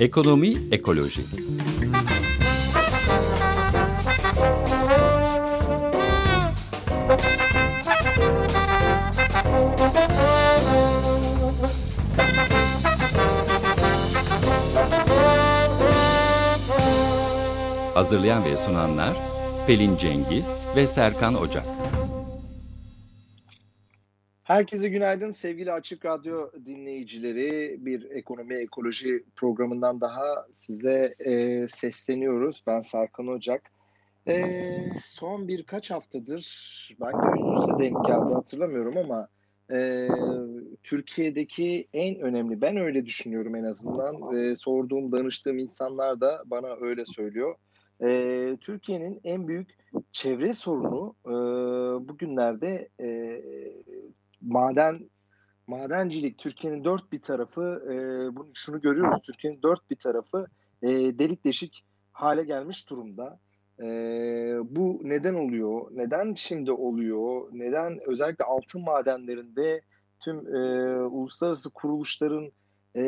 Ekonomi Ekoloji Hazırlayan ve sunanlar Pelin Cengiz ve Serkan Ocak. Herkese günaydın sevgili Açık Radyo dinleyicileri. Bir ekonomi ekoloji programından daha size e, sesleniyoruz. Ben Serkan Ocak. E, son birkaç haftadır, belki üst üste denk geldi hatırlamıyorum ama e, Türkiye'deki en önemli, ben öyle düşünüyorum en azından. E, sorduğum, danıştığım insanlar da bana öyle söylüyor e, Türkiye'nin en büyük çevre sorunu e, bugünlerde e, maden madencilik. Türkiye'nin dört bir tarafı e, bunu şunu görüyoruz. Türkiye'nin dört bir tarafı e, delik deşik hale gelmiş durumda. E, bu neden oluyor? Neden şimdi oluyor? Neden özellikle altın madenlerinde tüm e, uluslararası kuruluşların e,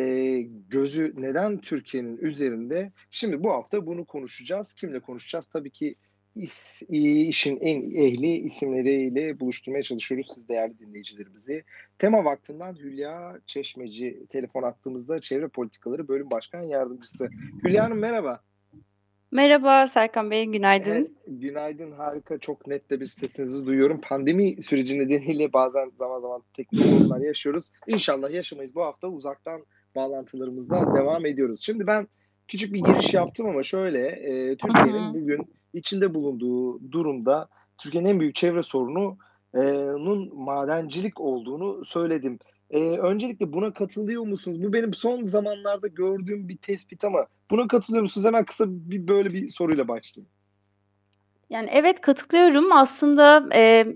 gözü neden Türkiye'nin üzerinde? Şimdi bu hafta bunu konuşacağız. Kimle konuşacağız? Tabii ki is, işin en ehli isimleriyle buluşturmaya çalışıyoruz siz değerli dinleyicilerimizi. Tema Vakfı'ndan Hülya Çeşmeci telefon attığımızda Çevre Politikaları Bölüm Başkan Yardımcısı. Hülya Hanım merhaba. Merhaba Serkan Bey, günaydın. Evet, günaydın, harika. Çok net de bir sesinizi duyuyorum. Pandemi süreci nedeniyle bazen zaman zaman teknik sorunlar yaşıyoruz. İnşallah yaşamayız. Bu hafta uzaktan bağlantılarımızda devam ediyoruz. Şimdi ben küçük bir giriş yaptım ama şöyle, e, Türkiye'nin bugün içinde bulunduğu durumda Türkiye'nin en büyük çevre sorununun madencilik olduğunu söyledim. Ee, öncelikle buna katılıyor musunuz? Bu benim son zamanlarda gördüğüm bir tespit ama buna katılıyor musunuz? Hemen kısa bir böyle bir soruyla başlayayım. Yani evet katılıyorum. Aslında e,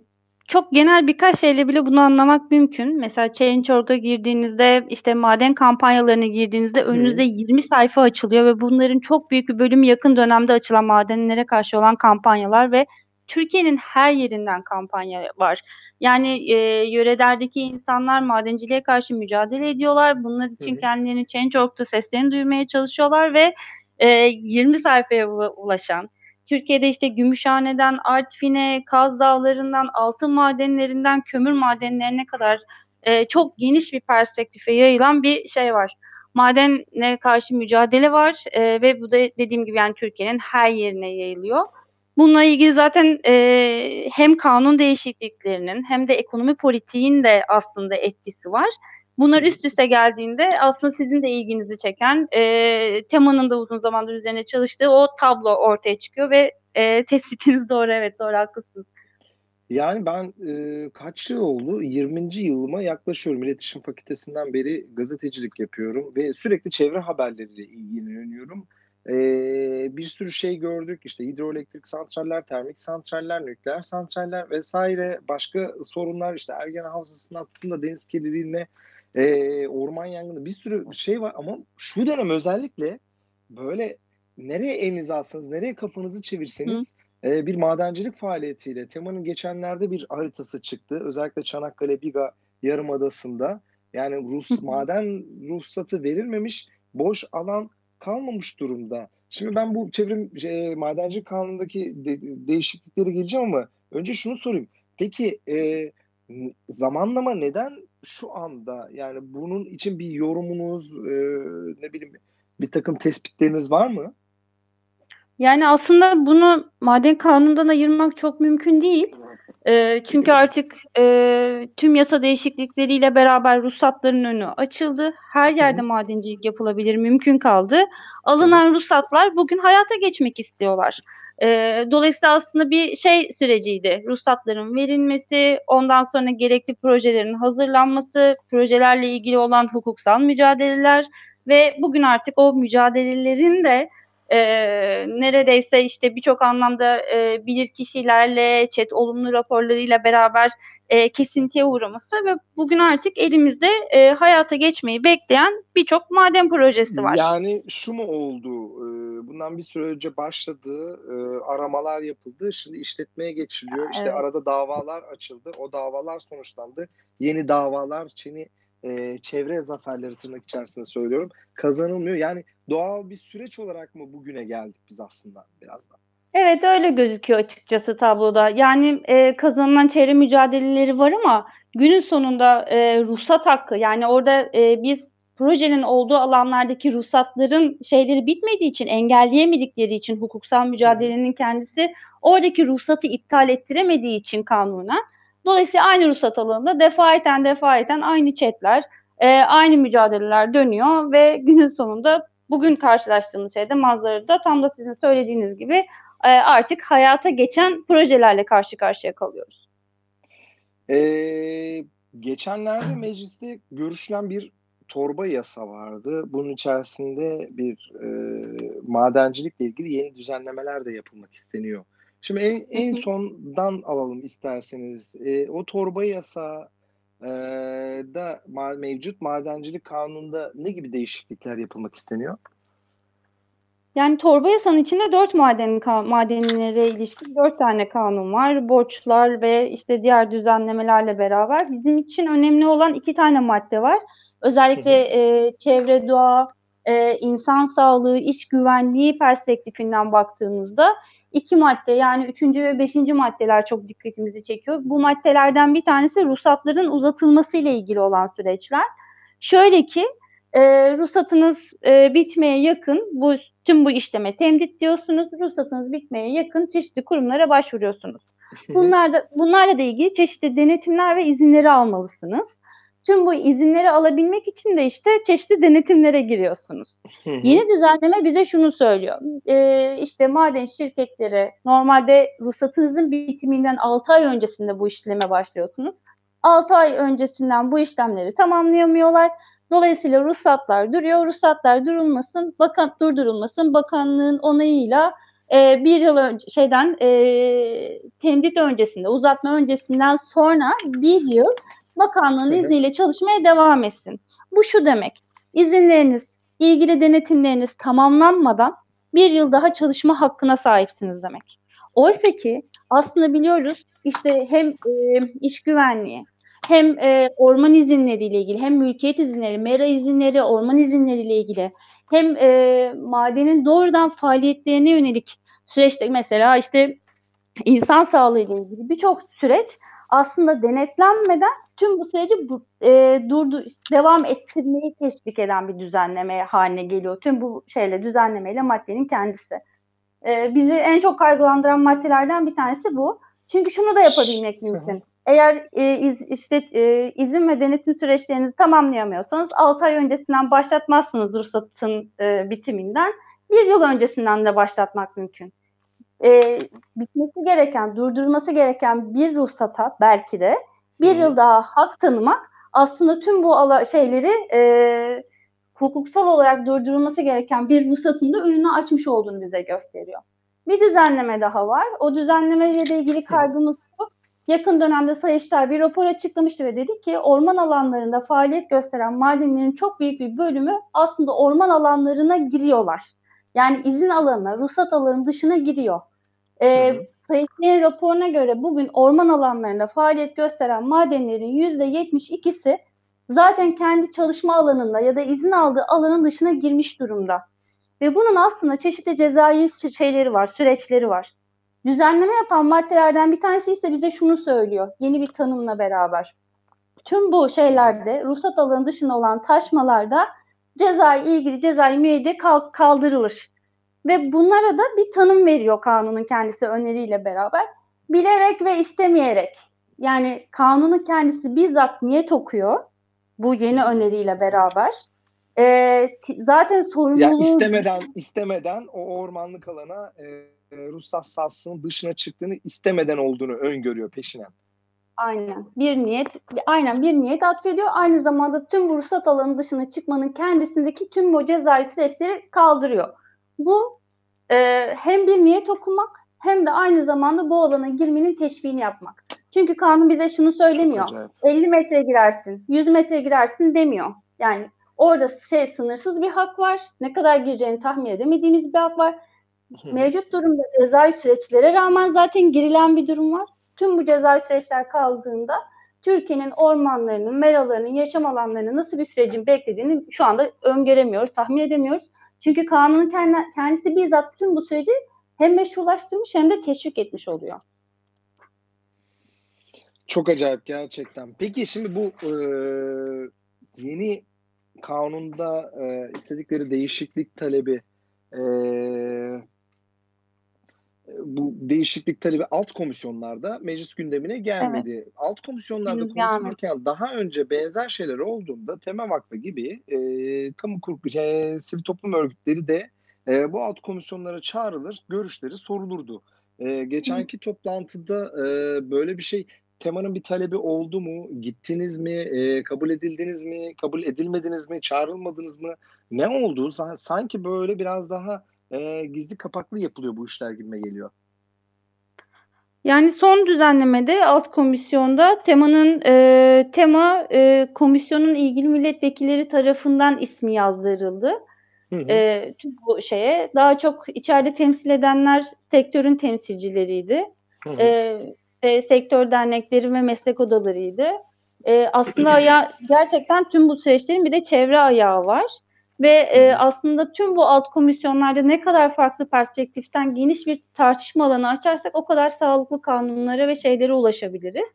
çok genel birkaç şeyle bile bunu anlamak mümkün. Mesela Change.org'a girdiğinizde işte maden kampanyalarına girdiğinizde önünüze 20 sayfa açılıyor ve bunların çok büyük bir bölümü yakın dönemde açılan madenlere karşı olan kampanyalar ve Türkiye'nin her yerinden kampanya var. Yani e, yörelerdeki insanlar madenciliğe karşı mücadele ediyorlar. Bunlar için hı. kendilerini Change.org'da seslerini duyurmaya çalışıyorlar ve e, 20 sayfaya ulaşan, Türkiye'de işte Gümüşhane'den Artvin'e, Kaz Dağları'ndan, altın madenlerinden kömür madenlerine kadar e, çok geniş bir perspektife yayılan bir şey var. Madene karşı mücadele var e, ve bu da dediğim gibi yani Türkiye'nin her yerine yayılıyor. Bununla ilgili zaten e, hem kanun değişikliklerinin hem de ekonomi politiğin de aslında etkisi var. Bunlar üst üste geldiğinde aslında sizin de ilginizi çeken e, temanın da uzun zamandır üzerine çalıştığı o tablo ortaya çıkıyor ve e, tespitiniz doğru evet doğru haklısınız. Yani ben e, kaç yıl oldu? 20. yılıma yaklaşıyorum. İletişim fakültesinden beri gazetecilik yapıyorum ve sürekli çevre haberleriyle ilgileniyorum. E, bir sürü şey gördük. İşte hidroelektrik santraller, termik santraller, nükleer santraller vesaire başka sorunlar işte Ergen Havzası'nın altında deniz kirliliğine e, orman yangını bir sürü şey var ama şu dönem özellikle böyle nereye elinizi alsanız, nereye kafanızı çevirseniz e, bir madencilik faaliyetiyle temanın geçenlerde bir haritası çıktı. Özellikle Çanakkale Biga Yarımadası'nda yani Rus maden ruhsatı verilmemiş boş alan kalmamış durumda. Şimdi ben bu çevrim e, madencilik kanunundaki de, değişikliklere geleceğim ama önce şunu sorayım. Peki e, zamanlama neden şu anda yani bunun için bir yorumunuz e, ne bileyim bir takım tespitleriniz var mı? Yani aslında bunu maden kanunundan ayırmak çok mümkün değil. E, çünkü artık e, tüm yasa değişiklikleriyle beraber ruhsatların önü açıldı. Her yerde Hı. madencilik yapılabilir, mümkün kaldı. Alınan ruhsatlar bugün hayata geçmek istiyorlar. E, dolayısıyla aslında bir şey süreciydi. Ruhsatların verilmesi, ondan sonra gerekli projelerin hazırlanması, projelerle ilgili olan hukuksal mücadeleler ve bugün artık o mücadelelerin de e, neredeyse işte birçok anlamda e, bilir kişilerle, chat olumlu raporlarıyla beraber e, kesintiye uğraması ve bugün artık elimizde e, hayata geçmeyi bekleyen birçok maden projesi var. Yani şu mu oldu? E, bundan bir süre önce başladı, e, aramalar yapıldı. Şimdi işletmeye geçiliyor. İşte Evet. arada davalar açıldı. O davalar sonuçlandı. Yeni davalar, Çin'i e, çevre zaferleri tırnak içerisinde söylüyorum kazanılmıyor. Yani doğal bir süreç olarak mı bugüne geldik biz aslında birazdan? Evet öyle gözüküyor açıkçası tabloda. Yani e, kazanılan çevre mücadeleleri var ama günün sonunda e, ruhsat hakkı yani orada e, biz projenin olduğu alanlardaki ruhsatların şeyleri bitmediği için engelleyemedikleri için hukuksal mücadelenin kendisi oradaki ruhsatı iptal ettiremediği için kanuna dolayısıyla aynı ruhsat alanında defaeten defaeten aynı chatler e, aynı mücadeleler dönüyor ve günün sonunda bugün karşılaştığımız şeyde manzarada tam da sizin söylediğiniz gibi e, artık hayata geçen projelerle karşı karşıya kalıyoruz. Ee, geçenlerde mecliste görüşülen bir torba yasa vardı. Bunun içerisinde bir e, madencilikle ilgili yeni düzenlemeler de yapılmak isteniyor. Şimdi en, en sondan alalım isterseniz. E, o torba yasa e, da ma- mevcut madencilik kanununda ne gibi değişiklikler yapılmak isteniyor? Yani torba yasanın içinde dört maden madenlere ilişkin dört tane kanun var. Borçlar ve işte diğer düzenlemelerle beraber bizim için önemli olan iki tane madde var. Özellikle e, çevre, doğa, e, insan sağlığı, iş güvenliği perspektifinden baktığımızda iki madde yani üçüncü ve beşinci maddeler çok dikkatimizi çekiyor. Bu maddelerden bir tanesi ruhsatların uzatılması ile ilgili olan süreçler. Şöyle ki e, ruhsatınız e, bitmeye yakın bu tüm bu işleme temdit diyorsunuz. Ruhsatınız bitmeye yakın çeşitli kurumlara başvuruyorsunuz. Bunlar da, bunlarla da ilgili çeşitli denetimler ve izinleri almalısınız. Tüm bu izinleri alabilmek için de işte çeşitli denetimlere giriyorsunuz. Yeni düzenleme bize şunu söylüyor. Ee, işte maden şirketleri normalde ruhsatınızın bitiminden 6 ay öncesinde bu işleme başlıyorsunuz. 6 ay öncesinden bu işlemleri tamamlayamıyorlar. Dolayısıyla ruhsatlar duruyor. Ruhsatlar durulmasın, bakan durdurulmasın. Bakanlığın onayıyla e, bir yıl önce şeyden e, temdit öncesinde, uzatma öncesinden sonra bir yıl bakanlığın izniyle çalışmaya devam etsin. Bu şu demek. İzinleriniz, ilgili denetimleriniz tamamlanmadan bir yıl daha çalışma hakkına sahipsiniz demek. Oysa ki aslında biliyoruz işte hem e, iş güvenliği, hem e, orman izinleriyle ilgili, hem mülkiyet izinleri, mera izinleri, orman izinleriyle ilgili, hem e, madenin doğrudan faaliyetlerine yönelik süreçte mesela işte insan sağlığı ile ilgili birçok süreç aslında denetlenmeden tüm bu süreci e, durdu devam ettirmeyi teşvik eden bir düzenleme haline geliyor. Tüm bu şeyle düzenlemeyle maddenin kendisi. E, bizi en çok kaygılandıran maddelerden bir tanesi bu. Çünkü şunu da yapabilmek mümkün. Eğer e, iz, işte e, izin ve denetim süreçlerinizi tamamlayamıyorsanız 6 ay öncesinden başlatmazsınız ruhsatın e, bitiminden. Bir yıl öncesinden de başlatmak mümkün. E, bitmesi gereken, durdurması gereken bir ruhsata belki de bir Hı-hı. yıl daha hak tanımak aslında tüm bu ala şeyleri e, hukuksal olarak durdurulması gereken bir ruhsatın da önünü açmış olduğunu bize gösteriyor. Bir düzenleme daha var. O düzenlemeyle ilgili kaygımız şu. Yakın dönemde Sayıştay bir rapor açıklamıştı ve dedi ki orman alanlarında faaliyet gösteren madenlerin çok büyük bir bölümü aslında orman alanlarına giriyorlar. Yani izin alanına, ruhsat alanının dışına giriyor. Ee, Sayıştay'ın raporuna göre bugün orman alanlarında faaliyet gösteren madenlerin %72'si zaten kendi çalışma alanında ya da izin aldığı alanın dışına girmiş durumda. Ve bunun aslında çeşitli cezai şeyleri var, süreçleri var. Düzenleme yapan maddelerden bir tanesi ise bize şunu söylüyor, yeni bir tanımla beraber. Tüm bu şeylerde, ruhsat alanı dışında olan taşmalarda cezai ilgili cezai müeyyide kaldırılır. Ve bunlara da bir tanım veriyor kanunun kendisi öneriyle beraber. Bilerek ve istemeyerek. Yani kanunun kendisi bizzat niyet okuyor bu yeni öneriyle beraber. Ee, zaten sorumluluğu... Ya istemeden, istemeden o ormanlık alana e, ruhsat sahasının dışına çıktığını istemeden olduğunu öngörüyor peşinen. Aynen. Bir niyet, aynen bir niyet atfediyor. Aynı zamanda tüm bu ruhsat alanı dışına çıkmanın kendisindeki tüm o cezai süreçleri kaldırıyor. Bu e, hem bir niyet okumak hem de aynı zamanda bu alana girmenin teşviğini yapmak. Çünkü kanun bize şunu söylemiyor. 50 metre girersin, 100 metre girersin demiyor. Yani orada şey sınırsız bir hak var. Ne kadar gireceğini tahmin edemediğiniz bir hak var. Mevcut durumda cezai süreçlere rağmen zaten girilen bir durum var. Tüm bu cezai süreçler kaldığında Türkiye'nin ormanlarının, meralarının, yaşam alanlarının nasıl bir sürecin beklediğini şu anda öngöremiyoruz, tahmin edemiyoruz. Çünkü kanunun kendisi bizzat tüm bu süreci hem meşrulaştırmış hem de teşvik etmiş oluyor. Çok acayip gerçekten. Peki şimdi bu e, yeni kanunda e, istedikleri değişiklik talebi e, bu değişiklik talebi alt komisyonlarda meclis gündemine gelmedi. Evet. Alt komisyonlarda Henüz konuşulurken gelmedi. daha önce benzer şeyler olduğunda Tema Vakfı gibi e, kamu kurulu, e, sivil toplum örgütleri de e, bu alt komisyonlara çağrılır, görüşleri sorulurdu. E, geçenki Hı. toplantıda e, böyle bir şey temanın bir talebi oldu mu? Gittiniz mi? E, kabul edildiniz mi? Kabul edilmediniz mi? Çağrılmadınız mı? Ne oldu? Sanki böyle biraz daha e, gizli kapaklı yapılıyor bu işler gibime geliyor. Yani son düzenlemede alt komisyonda temanın e, tema e, komisyonun ilgili milletvekilleri tarafından ismi yazdırıldı. Hı hı. E, tüm bu şeye daha çok içeride temsil edenler sektörün temsilcileriydi. Hı hı. E, e, sektör dernekleri ve meslek odalarıydı. E, aslında ya gerçekten tüm bu süreçlerin bir de çevre ayağı var. Ve e, aslında tüm bu alt komisyonlarda ne kadar farklı perspektiften geniş bir tartışma alanı açarsak o kadar sağlıklı kanunlara ve şeylere ulaşabiliriz.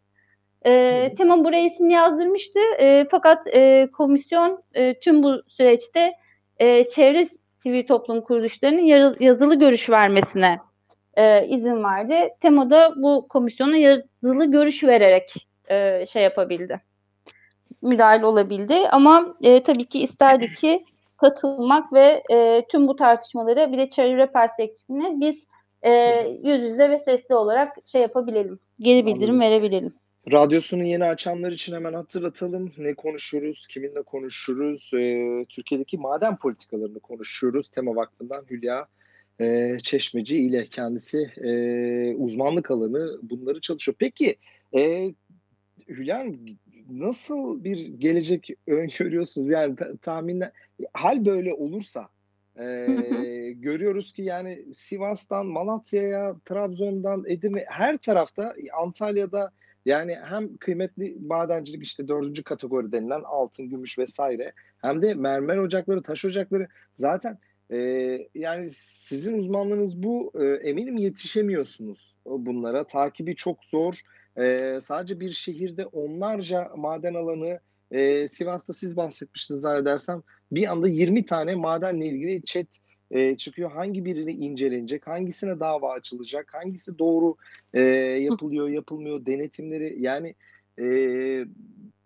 E, Tema buraya ismini yazdırmıştı. E, fakat e, komisyon e, tüm bu süreçte e, çevre sivil toplum kuruluşlarının yazılı görüş vermesine e, izin verdi. Tema da bu komisyona yazılı görüş vererek e, şey yapabildi. Müdahil olabildi. Ama e, tabii ki isterdi ki katılmak ve e, tüm bu tartışmaları bir de çevre perspektifini biz e, yüz yüze ve sesli olarak şey yapabilelim. Geri bildirim Anladım. verebilelim. Radyosunu yeni açanlar için hemen hatırlatalım. Ne konuşuruz, kiminle konuşuruz? Ee, Türkiye'deki maden politikalarını konuşuyoruz. Tema Vakfı'ndan Hülya e, Çeşmeci ile kendisi e, uzmanlık alanı bunları çalışıyor. Peki e, Hülya nasıl bir gelecek öngörüyorsunuz? Yani ta- tahminler hal böyle olursa e, görüyoruz ki yani Sivas'tan Malatya'ya, Trabzon'dan Edirne her tarafta Antalya'da yani hem kıymetli madencilik işte dördüncü kategori denilen altın, gümüş vesaire hem de mermer ocakları, taş ocakları zaten e, yani sizin uzmanlığınız bu e, eminim yetişemiyorsunuz bunlara. Takibi çok zor. E, sadece bir şehirde onlarca maden alanı e, Sivas'ta siz bahsetmiştiniz zannedersem bir anda 20 tane madenle ilgili chat e, çıkıyor. Hangi birini incelenecek, hangisine dava açılacak, hangisi doğru e, yapılıyor, yapılmıyor, denetimleri yani e,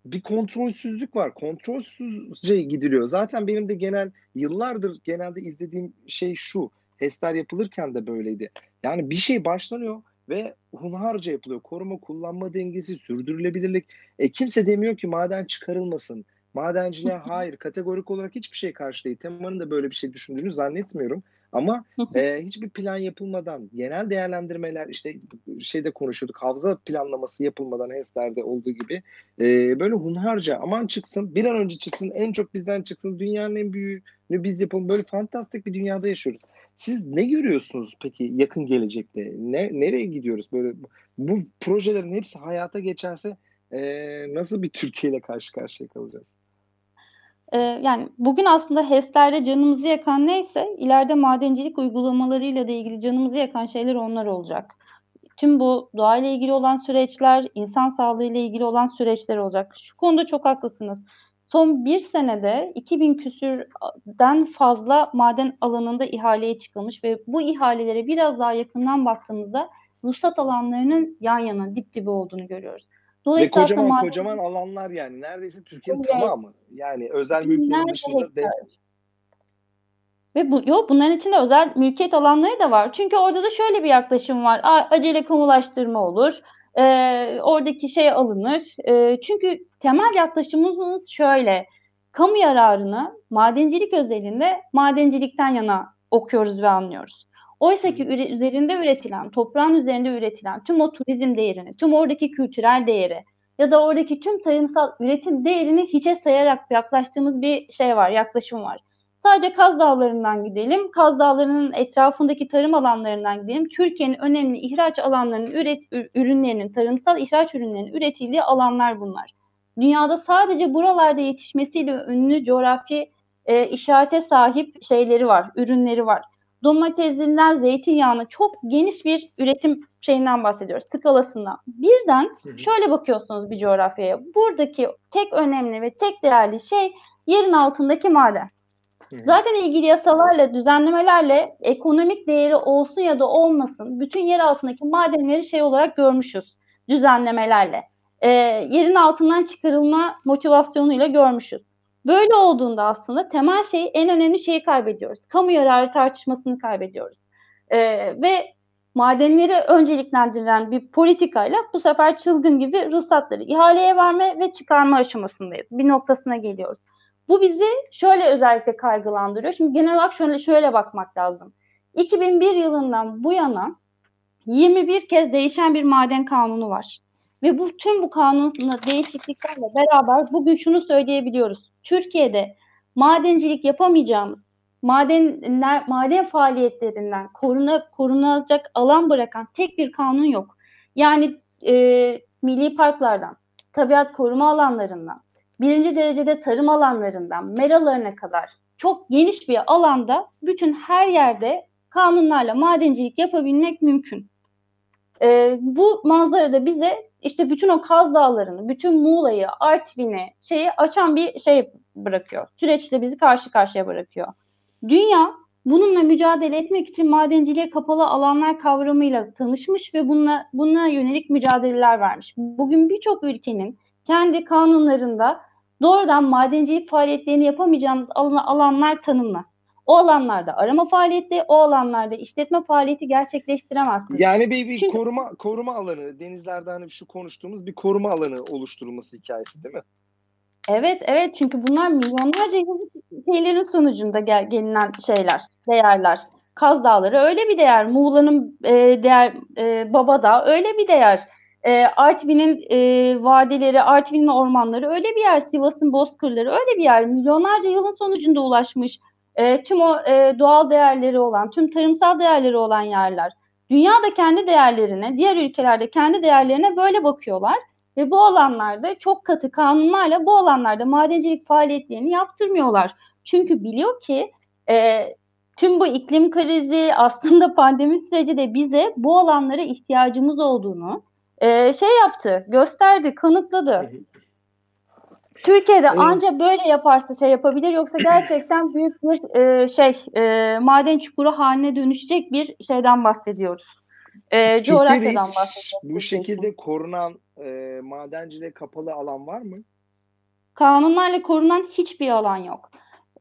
bir kontrolsüzlük var. Kontrolsüzce gidiliyor. Zaten benim de genel yıllardır genelde izlediğim şey şu. HES'ler yapılırken de böyleydi. Yani bir şey başlanıyor ve hunharca yapılıyor. Koruma kullanma dengesi, sürdürülebilirlik. E, kimse demiyor ki maden çıkarılmasın. Madenciliğe hayır kategorik olarak hiçbir şey karşı değil. Temanın da böyle bir şey düşündüğünü zannetmiyorum. Ama e, hiçbir plan yapılmadan, genel değerlendirmeler işte şeyde konuşuyorduk, havza planlaması yapılmadan HES'lerde olduğu gibi e, böyle hunharca aman çıksın, bir an önce çıksın, en çok bizden çıksın, dünyanın en büyüğünü biz yapalım. Böyle fantastik bir dünyada yaşıyoruz. Siz ne görüyorsunuz peki yakın gelecekte? Ne nereye gidiyoruz? Böyle bu projelerin hepsi hayata geçerse e, nasıl bir Türkiye ile karşı karşıya kalacağız? Ee, yani bugün aslında HES'lerde canımızı yakan neyse ileride madencilik uygulamalarıyla da ilgili canımızı yakan şeyler onlar olacak. Tüm bu doğayla ilgili olan süreçler, insan sağlığıyla ilgili olan süreçler olacak. Şu konuda çok haklısınız. Son bir senede 2000 küsürden fazla maden alanında ihaleye çıkılmış ve bu ihalelere biraz daha yakından baktığımızda ruhsat alanlarının yan yana dip dibe olduğunu görüyoruz. Dolayısıyla Ve kocaman maden... kocaman alanlar yani neredeyse Türkiye'nin evet. tamamı. Yani özel mülklerin dışında. Ve bu, yok bunların içinde özel mülkiyet alanları da var. Çünkü orada da şöyle bir yaklaşım var. A, acele kamulaştırma olur. E, oradaki şey alınır. E, çünkü temel yaklaşımımız şöyle. Kamu yararını madencilik özelinde madencilikten yana okuyoruz ve anlıyoruz. Oysa ki üzerinde üretilen, toprağın üzerinde üretilen tüm o turizm değerini, tüm oradaki kültürel değeri ya da oradaki tüm tarımsal üretim değerini hiçe sayarak yaklaştığımız bir şey var, yaklaşım var. Sadece Kaz Dağları'ndan gidelim. Kaz Dağları'nın etrafındaki tarım alanlarından gidelim. Türkiye'nin önemli ihraç alanlarının üret, ürünlerinin, tarımsal ihraç ürünlerinin üretildiği alanlar bunlar. Dünyada sadece buralarda yetişmesiyle ünlü coğrafi e, işarete sahip şeyleri var, ürünleri var. Domatesinden zeytinyağına çok geniş bir üretim şeyinden bahsediyoruz, skalasından. Birden şöyle bakıyorsunuz bir coğrafyaya. Buradaki tek önemli ve tek değerli şey yerin altındaki maden. Zaten ilgili yasalarla, düzenlemelerle ekonomik değeri olsun ya da olmasın bütün yer altındaki madenleri şey olarak görmüşüz düzenlemelerle. E, yerin altından çıkarılma motivasyonuyla görmüşüz. Böyle olduğunda aslında temel şeyi en önemli şeyi kaybediyoruz. Kamu yararı tartışmasını kaybediyoruz. E, ve madenleri önceliklendiren bir politikayla bu sefer çılgın gibi ruhsatları ihaleye verme ve çıkarma aşamasındayız. Bir noktasına geliyoruz. Bu bizi şöyle özellikle kaygılandırıyor. Şimdi genel olarak şöyle şöyle bakmak lazım. 2001 yılından bu yana 21 kez değişen bir maden kanunu var. Ve bu tüm bu kanun değişikliklerle beraber bugün şunu söyleyebiliyoruz. Türkiye'de madencilik yapamayacağımız, madenler, maden faaliyetlerinden koruna, korunacak alan bırakan tek bir kanun yok. Yani e, milli parklardan, tabiat koruma alanlarından, birinci derecede tarım alanlarından, meralarına kadar çok geniş bir alanda bütün her yerde kanunlarla madencilik yapabilmek mümkün. E, bu manzarada bize işte bütün o Kaz Dağları'nı, bütün Muğla'yı, Artvin'i şeyi açan bir şey bırakıyor. Süreçle bizi karşı karşıya bırakıyor. Dünya bununla mücadele etmek için madenciliğe kapalı alanlar kavramıyla tanışmış ve bununla, bununla yönelik mücadeleler vermiş. Bugün birçok ülkenin kendi kanunlarında doğrudan madencilik faaliyetlerini yapamayacağımız alanlar tanımlı. O alanlarda arama faaliyeti, o alanlarda işletme faaliyeti gerçekleştiremezsiniz. Yani bir, bir Çünkü, koruma koruma alanı, denizlerde hani şu konuştuğumuz bir koruma alanı oluşturulması hikayesi değil mi? Evet, evet. Çünkü bunlar milyonlarca yıllık şeylerin sonucunda gel, gelinen şeyler, değerler. Kaz Dağları öyle bir değer. Muğla'nın e, değer, e, Babadağ öyle bir değer. E, Artvin'in e, vadeleri, Artvin'in ormanları öyle bir yer. Sivas'ın bozkırları öyle bir yer. Milyonlarca yılın sonucunda ulaşmış e, tüm o e, doğal değerleri olan, tüm tarımsal değerleri olan yerler. Dünya da kendi değerlerine, diğer ülkelerde kendi değerlerine böyle bakıyorlar. Ve bu alanlarda çok katı kanunlarla bu alanlarda madencilik faaliyetlerini yaptırmıyorlar. Çünkü biliyor ki e, tüm bu iklim krizi aslında pandemi süreci de bize bu alanlara ihtiyacımız olduğunu e, şey yaptı, gösterdi, kanıtladı. Türkiye'de evet. ancak böyle yaparsa şey yapabilir yoksa gerçekten büyük bir e, şey e, maden çukuru haline dönüşecek bir şeyden bahsediyoruz. E, coğrafyadan bahsediyoruz. Bu şekilde korunan e, madenciliğe kapalı alan var mı? Kanunlarla korunan hiçbir alan yok.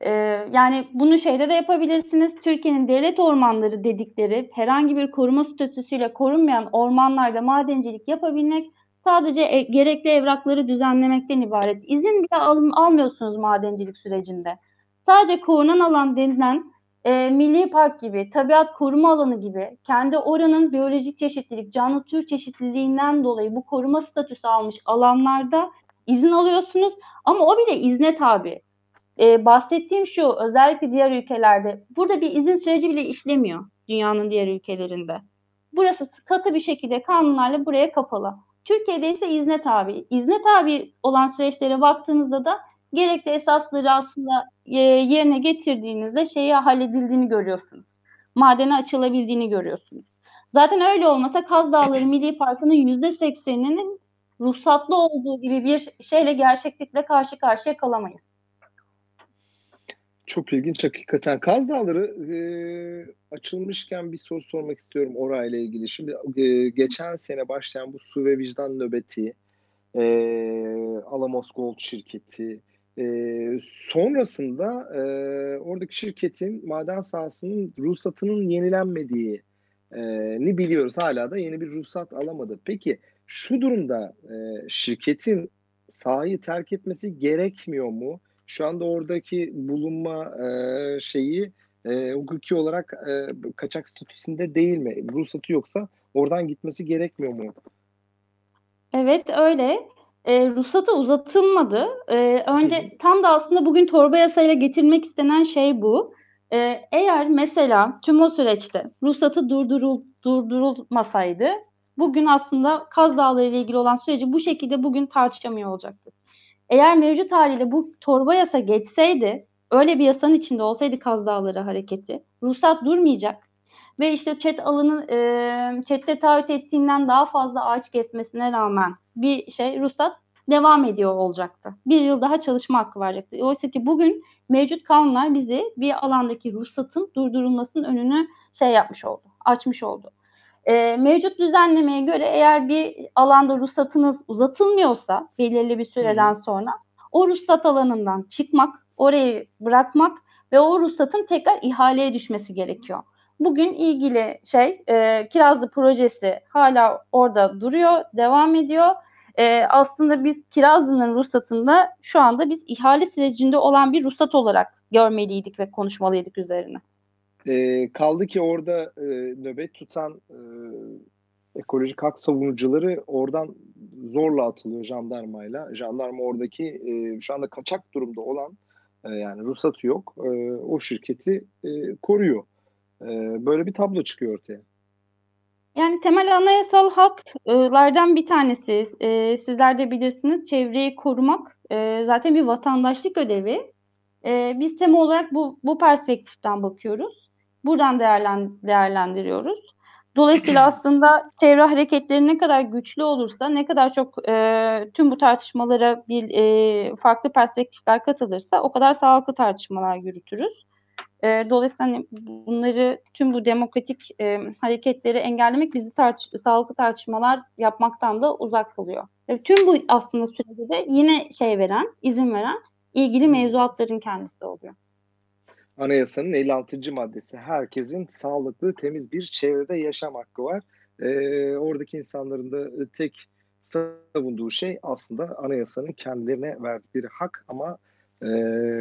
E, yani bunu şeyde de yapabilirsiniz. Türkiye'nin devlet ormanları dedikleri herhangi bir koruma statüsüyle korunmayan ormanlarda madencilik yapabilmek sadece e, gerekli evrakları düzenlemekten ibaret. İzin bile al, almıyorsunuz madencilik sürecinde. Sadece korunan alan denilen e, milli park gibi, tabiat koruma alanı gibi kendi oranın biyolojik çeşitlilik, canlı tür çeşitliliğinden dolayı bu koruma statüsü almış alanlarda izin alıyorsunuz ama o bile izne tabi. E, bahsettiğim şu özellikle diğer ülkelerde burada bir izin süreci bile işlemiyor dünyanın diğer ülkelerinde. Burası katı bir şekilde kanunlarla buraya kapalı. Türkiye'de ise izne tabi. İzne tabi olan süreçlere baktığınızda da gerekli esasları aslında e, yerine getirdiğinizde şeyi halledildiğini görüyorsunuz. Madene açılabildiğini görüyorsunuz. Zaten öyle olmasa Kaz Dağları Milli Parkı'nın yüzde sekseninin ruhsatlı olduğu gibi bir şeyle gerçeklikle karşı karşıya kalamayız. Çok ilginç hakikaten. Kaz Dağları e, açılmışken bir soru sormak istiyorum orayla ilgili. Şimdi e, geçen sene başlayan bu su ve vicdan nöbeti, e, Alamos Gold şirketi, e, sonrasında e, oradaki şirketin maden sahasının ruhsatının yenilenmediği e, ni biliyoruz. Hala da yeni bir ruhsat alamadı. Peki şu durumda e, şirketin sahayı terk etmesi gerekmiyor mu? Şu anda oradaki bulunma e, şeyi e, hukuki olarak e, kaçak statüsünde değil mi? Ruhsatı yoksa oradan gitmesi gerekmiyor mu? Evet öyle. e, ruhsatı uzatılmadı. E, önce tam da aslında bugün torba yasayla getirmek istenen şey bu. E, eğer mesela tüm o süreçte ruhsatı durdurul, durdurulmasaydı bugün aslında Kaz Dağları ile ilgili olan süreci bu şekilde bugün tartışamıyor olacaktık. Eğer mevcut haliyle bu torba yasa geçseydi, öyle bir yasanın içinde olsaydı Kaz Dağları hareketi, ruhsat durmayacak ve işte chat alanı e, chatte taahhüt ettiğinden daha fazla ağaç kesmesine rağmen bir şey ruhsat devam ediyor olacaktı. Bir yıl daha çalışma hakkı verecekti. Oysa ki bugün mevcut kanunlar bizi bir alandaki ruhsatın durdurulmasının önünü şey yapmış oldu, açmış oldu. E, mevcut düzenlemeye göre eğer bir alanda ruhsatınız uzatılmıyorsa belirli bir süreden sonra o ruhsat alanından çıkmak, orayı bırakmak ve o ruhsatın tekrar ihaleye düşmesi gerekiyor. Bugün ilgili şey e, Kirazlı projesi hala orada duruyor, devam ediyor. E, aslında biz Kirazlı'nın ruhsatında şu anda biz ihale sürecinde olan bir ruhsat olarak görmeliydik ve konuşmalıydık üzerine. E, kaldı ki orada e, nöbet tutan e, ekolojik hak savunucuları oradan zorla atılıyor jandarmayla. Jandarma oradaki e, şu anda kaçak durumda olan e, yani ruhsatı yok e, o şirketi e, koruyor. E, böyle bir tablo çıkıyor ortaya. Yani temel anayasal haklardan bir tanesi. E, sizler de bilirsiniz çevreyi korumak e, zaten bir vatandaşlık ödevi. E, biz tema olarak bu, bu perspektiften bakıyoruz. Buradan değerlen, değerlendiriyoruz. Dolayısıyla aslında çevre hareketleri ne kadar güçlü olursa, ne kadar çok e, tüm bu tartışmalara bir e, farklı perspektifler katılırsa o kadar sağlıklı tartışmalar yürütürüz. E, dolayısıyla hani bunları tüm bu demokratik e, hareketleri engellemek bizi tartış sağlıklı tartışmalar yapmaktan da uzak kılıyor. Ve tüm bu aslında sürede de yine şey veren, izin veren ilgili mevzuatların kendisi oluyor. Anayasanın 56. maddesi herkesin sağlıklı, temiz bir çevrede yaşam hakkı var. Ee, oradaki insanların da tek savunduğu şey aslında anayasanın kendilerine verdikleri hak ama e,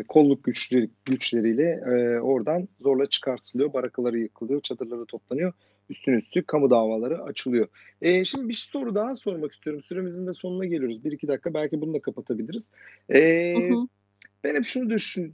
kolluk güçleri, güçleriyle e, oradan zorla çıkartılıyor. Barakaları yıkılıyor, çadırları toplanıyor. Üstün üstü kamu davaları açılıyor. E, şimdi bir soru daha sormak istiyorum. Süremizin de sonuna geliyoruz. Bir iki dakika belki bunu da kapatabiliriz. E, hı hı. Ben hep şunu düşün,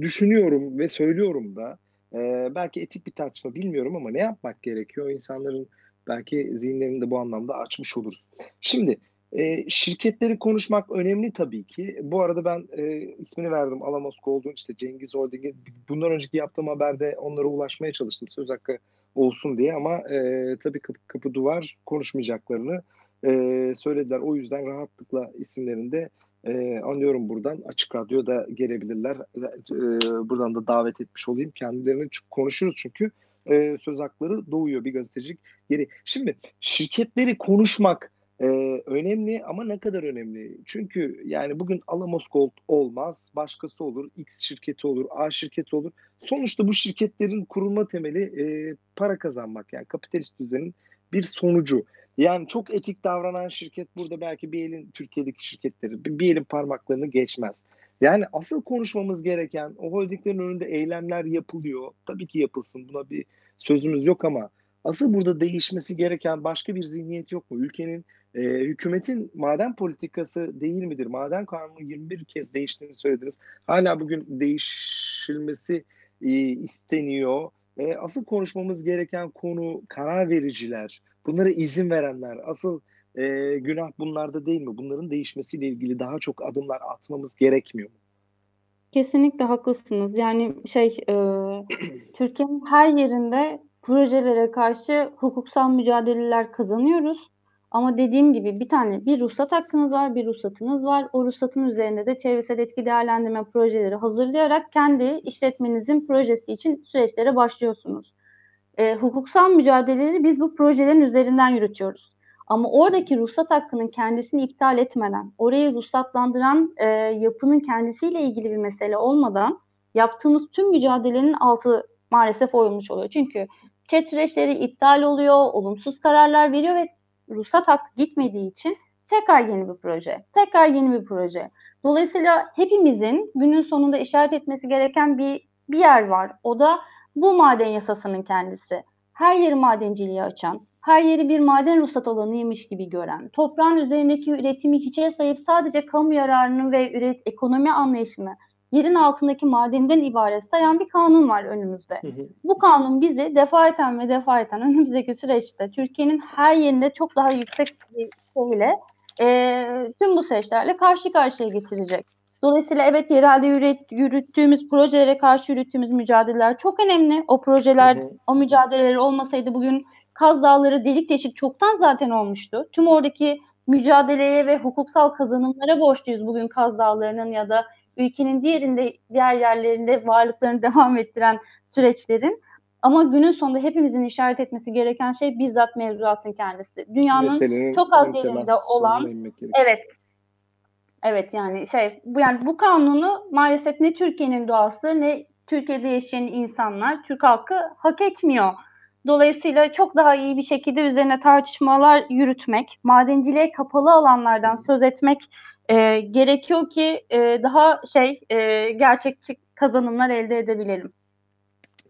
düşünüyorum ve söylüyorum da e, belki etik bir tartışma bilmiyorum ama ne yapmak gerekiyor? İnsanların belki zihinlerini de bu anlamda açmış oluruz. Şimdi e, şirketleri konuşmak önemli tabii ki. Bu arada ben e, ismini verdim Alamos Gold'un işte Cengiz Holding'i. Bundan önceki yaptığım haberde onlara ulaşmaya çalıştım söz hakkı olsun diye ama e, tabii kapı, kapı duvar konuşmayacaklarını e, söylediler. O yüzden rahatlıkla isimlerini de e, anlıyorum buradan. Açık Radyo'da gelebilirler. E, buradan da davet etmiş olayım. Kendilerini konuşuruz çünkü e, söz hakları doğuyor bir gazetecilik yeri. Şimdi şirketleri konuşmak e, önemli ama ne kadar önemli? Çünkü yani bugün Alamos Gold olmaz, başkası olur, X şirketi olur, A şirketi olur. Sonuçta bu şirketlerin kurulma temeli e, para kazanmak yani kapitalist düzenin bir sonucu. Yani çok etik davranan şirket burada belki bir elin Türkiye'deki şirketleri bir elin parmaklarını geçmez. Yani asıl konuşmamız gereken o holdinglerin önünde eylemler yapılıyor. Tabii ki yapılsın buna bir sözümüz yok ama asıl burada değişmesi gereken başka bir zihniyet yok mu? Ülkenin e, hükümetin maden politikası değil midir? Maden kanunu 21 kez değiştiğini söylediniz. Hala bugün değişilmesi e, isteniyor. E, asıl konuşmamız gereken konu karar vericiler, bunlara izin verenler. Asıl e, günah bunlarda değil mi? Bunların değişmesiyle ilgili daha çok adımlar atmamız gerekmiyor mu? Kesinlikle haklısınız. Yani şey e, Türkiye'nin her yerinde projelere karşı hukuksal mücadeleler kazanıyoruz. Ama dediğim gibi bir tane bir ruhsat hakkınız var, bir ruhsatınız var. O ruhsatın üzerinde de çevresel etki değerlendirme projeleri hazırlayarak kendi işletmenizin projesi için süreçlere başlıyorsunuz. E, hukuksal mücadeleleri biz bu projelerin üzerinden yürütüyoruz. Ama oradaki ruhsat hakkının kendisini iptal etmeden, orayı ruhsatlandıran e, yapının kendisiyle ilgili bir mesele olmadan yaptığımız tüm mücadelenin altı maalesef oyulmuş oluyor. Çünkü chat süreçleri iptal oluyor, olumsuz kararlar veriyor ve ruhsat hakkı gitmediği için tekrar yeni bir proje, tekrar yeni bir proje. Dolayısıyla hepimizin günün sonunda işaret etmesi gereken bir bir yer var. O da bu maden yasasının kendisi. Her yeri madenciliğe açan, her yeri bir maden ruhsat alanıymış gibi gören, toprağın üzerindeki üretimi hiçe sayıp sadece kamu yararını ve üret ekonomi anlayışını yerin altındaki madenden ibaret sayan bir kanun var önümüzde. Hı hı. Bu kanun bizi defaten ve defaten önümüzdeki süreçte Türkiye'nin her yerinde çok daha yüksek bir şeyle e, tüm bu süreçlerle karşı karşıya getirecek. Dolayısıyla evet yerelde yürüt, yürüttüğümüz projelere karşı yürüttüğümüz mücadeleler çok önemli. O projeler, hı hı. o mücadeleler olmasaydı bugün Kaz Dağları delik deşik çoktan zaten olmuştu. Tüm oradaki mücadeleye ve hukuksal kazanımlara borçluyuz bugün Kaz Dağları'nın ya da ülkenin diğerinde diğer yerlerinde varlıklarını devam ettiren süreçlerin. Ama günün sonunda hepimizin işaret etmesi gereken şey bizzat mevzuatın kendisi. Dünyanın Meselenin çok az yerinde olan evet Evet yani şey bu yani bu kanunu maalesef ne Türkiye'nin doğası ne Türkiye'de yaşayan insanlar, Türk halkı hak etmiyor. Dolayısıyla çok daha iyi bir şekilde üzerine tartışmalar yürütmek, madenciliğe kapalı alanlardan söz etmek e, gerekiyor ki e, daha şey e, gerçekçi kazanımlar elde edebilelim.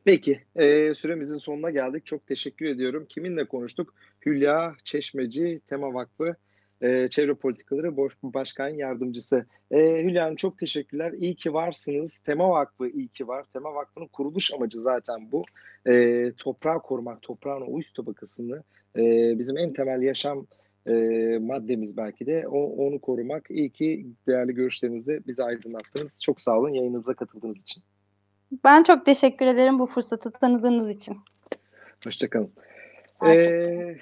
Peki, e, süremizin sonuna geldik. Çok teşekkür ediyorum. Kiminle konuştuk? Hülya Çeşmeci, Tema Vakfı e, Çevre Politikaları Başkan Yardımcısı. E, Hülya Hanım çok teşekkürler. İyi ki varsınız. Tema Vakfı iyi ki var. Tema Vakfı'nın kuruluş amacı zaten bu. E, toprağı korumak, toprağın o üst tabakasını e, bizim en temel yaşam e, maddemiz belki de o, onu korumak. İyi ki değerli görüşlerinizle bizi aydınlattınız. Çok sağ olun yayınımıza katıldığınız için. Ben çok teşekkür ederim bu fırsatı tanıdığınız için. Hoşçakalın. Ee,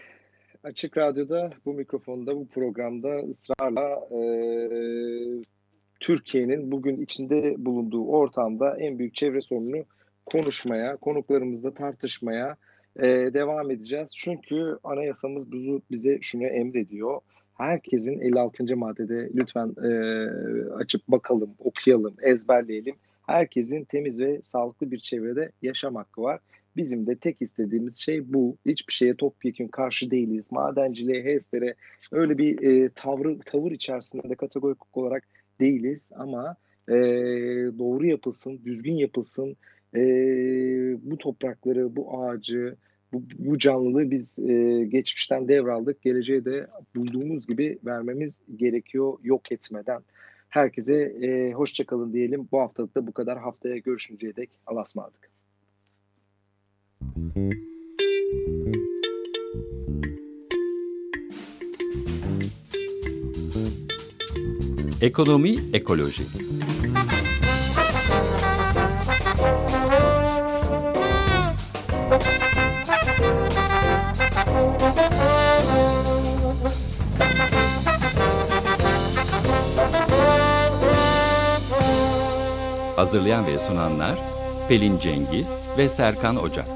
Açık Radyo'da bu mikrofonda bu programda ısrarla e, Türkiye'nin bugün içinde bulunduğu ortamda en büyük çevre sorununu konuşmaya, konuklarımızla tartışmaya e, devam edeceğiz. Çünkü anayasamız bize şunu emrediyor. Herkesin 56. maddede lütfen e, açıp bakalım, okuyalım, ezberleyelim. Herkesin temiz ve sağlıklı bir çevrede yaşam hakkı var. Bizim de tek istediğimiz şey bu. Hiçbir şeye topyekun karşı değiliz. Madenciliğe, HES'lere öyle bir e, tavrı, tavır içerisinde de kategorik olarak değiliz. Ama e, doğru yapılsın, düzgün yapılsın. E, bu toprakları, bu ağacı, bu, bu canlılığı biz e, geçmişten devraldık. Geleceğe de bulduğumuz gibi vermemiz gerekiyor yok etmeden. Herkese e, hoşçakalın diyelim. Bu haftalık da bu kadar. Haftaya görüşünceye dek Allah'a ısmarladık. Ekonomi Ekoloji Hazırlayan ve sunanlar Pelin Cengiz ve Serkan Ocak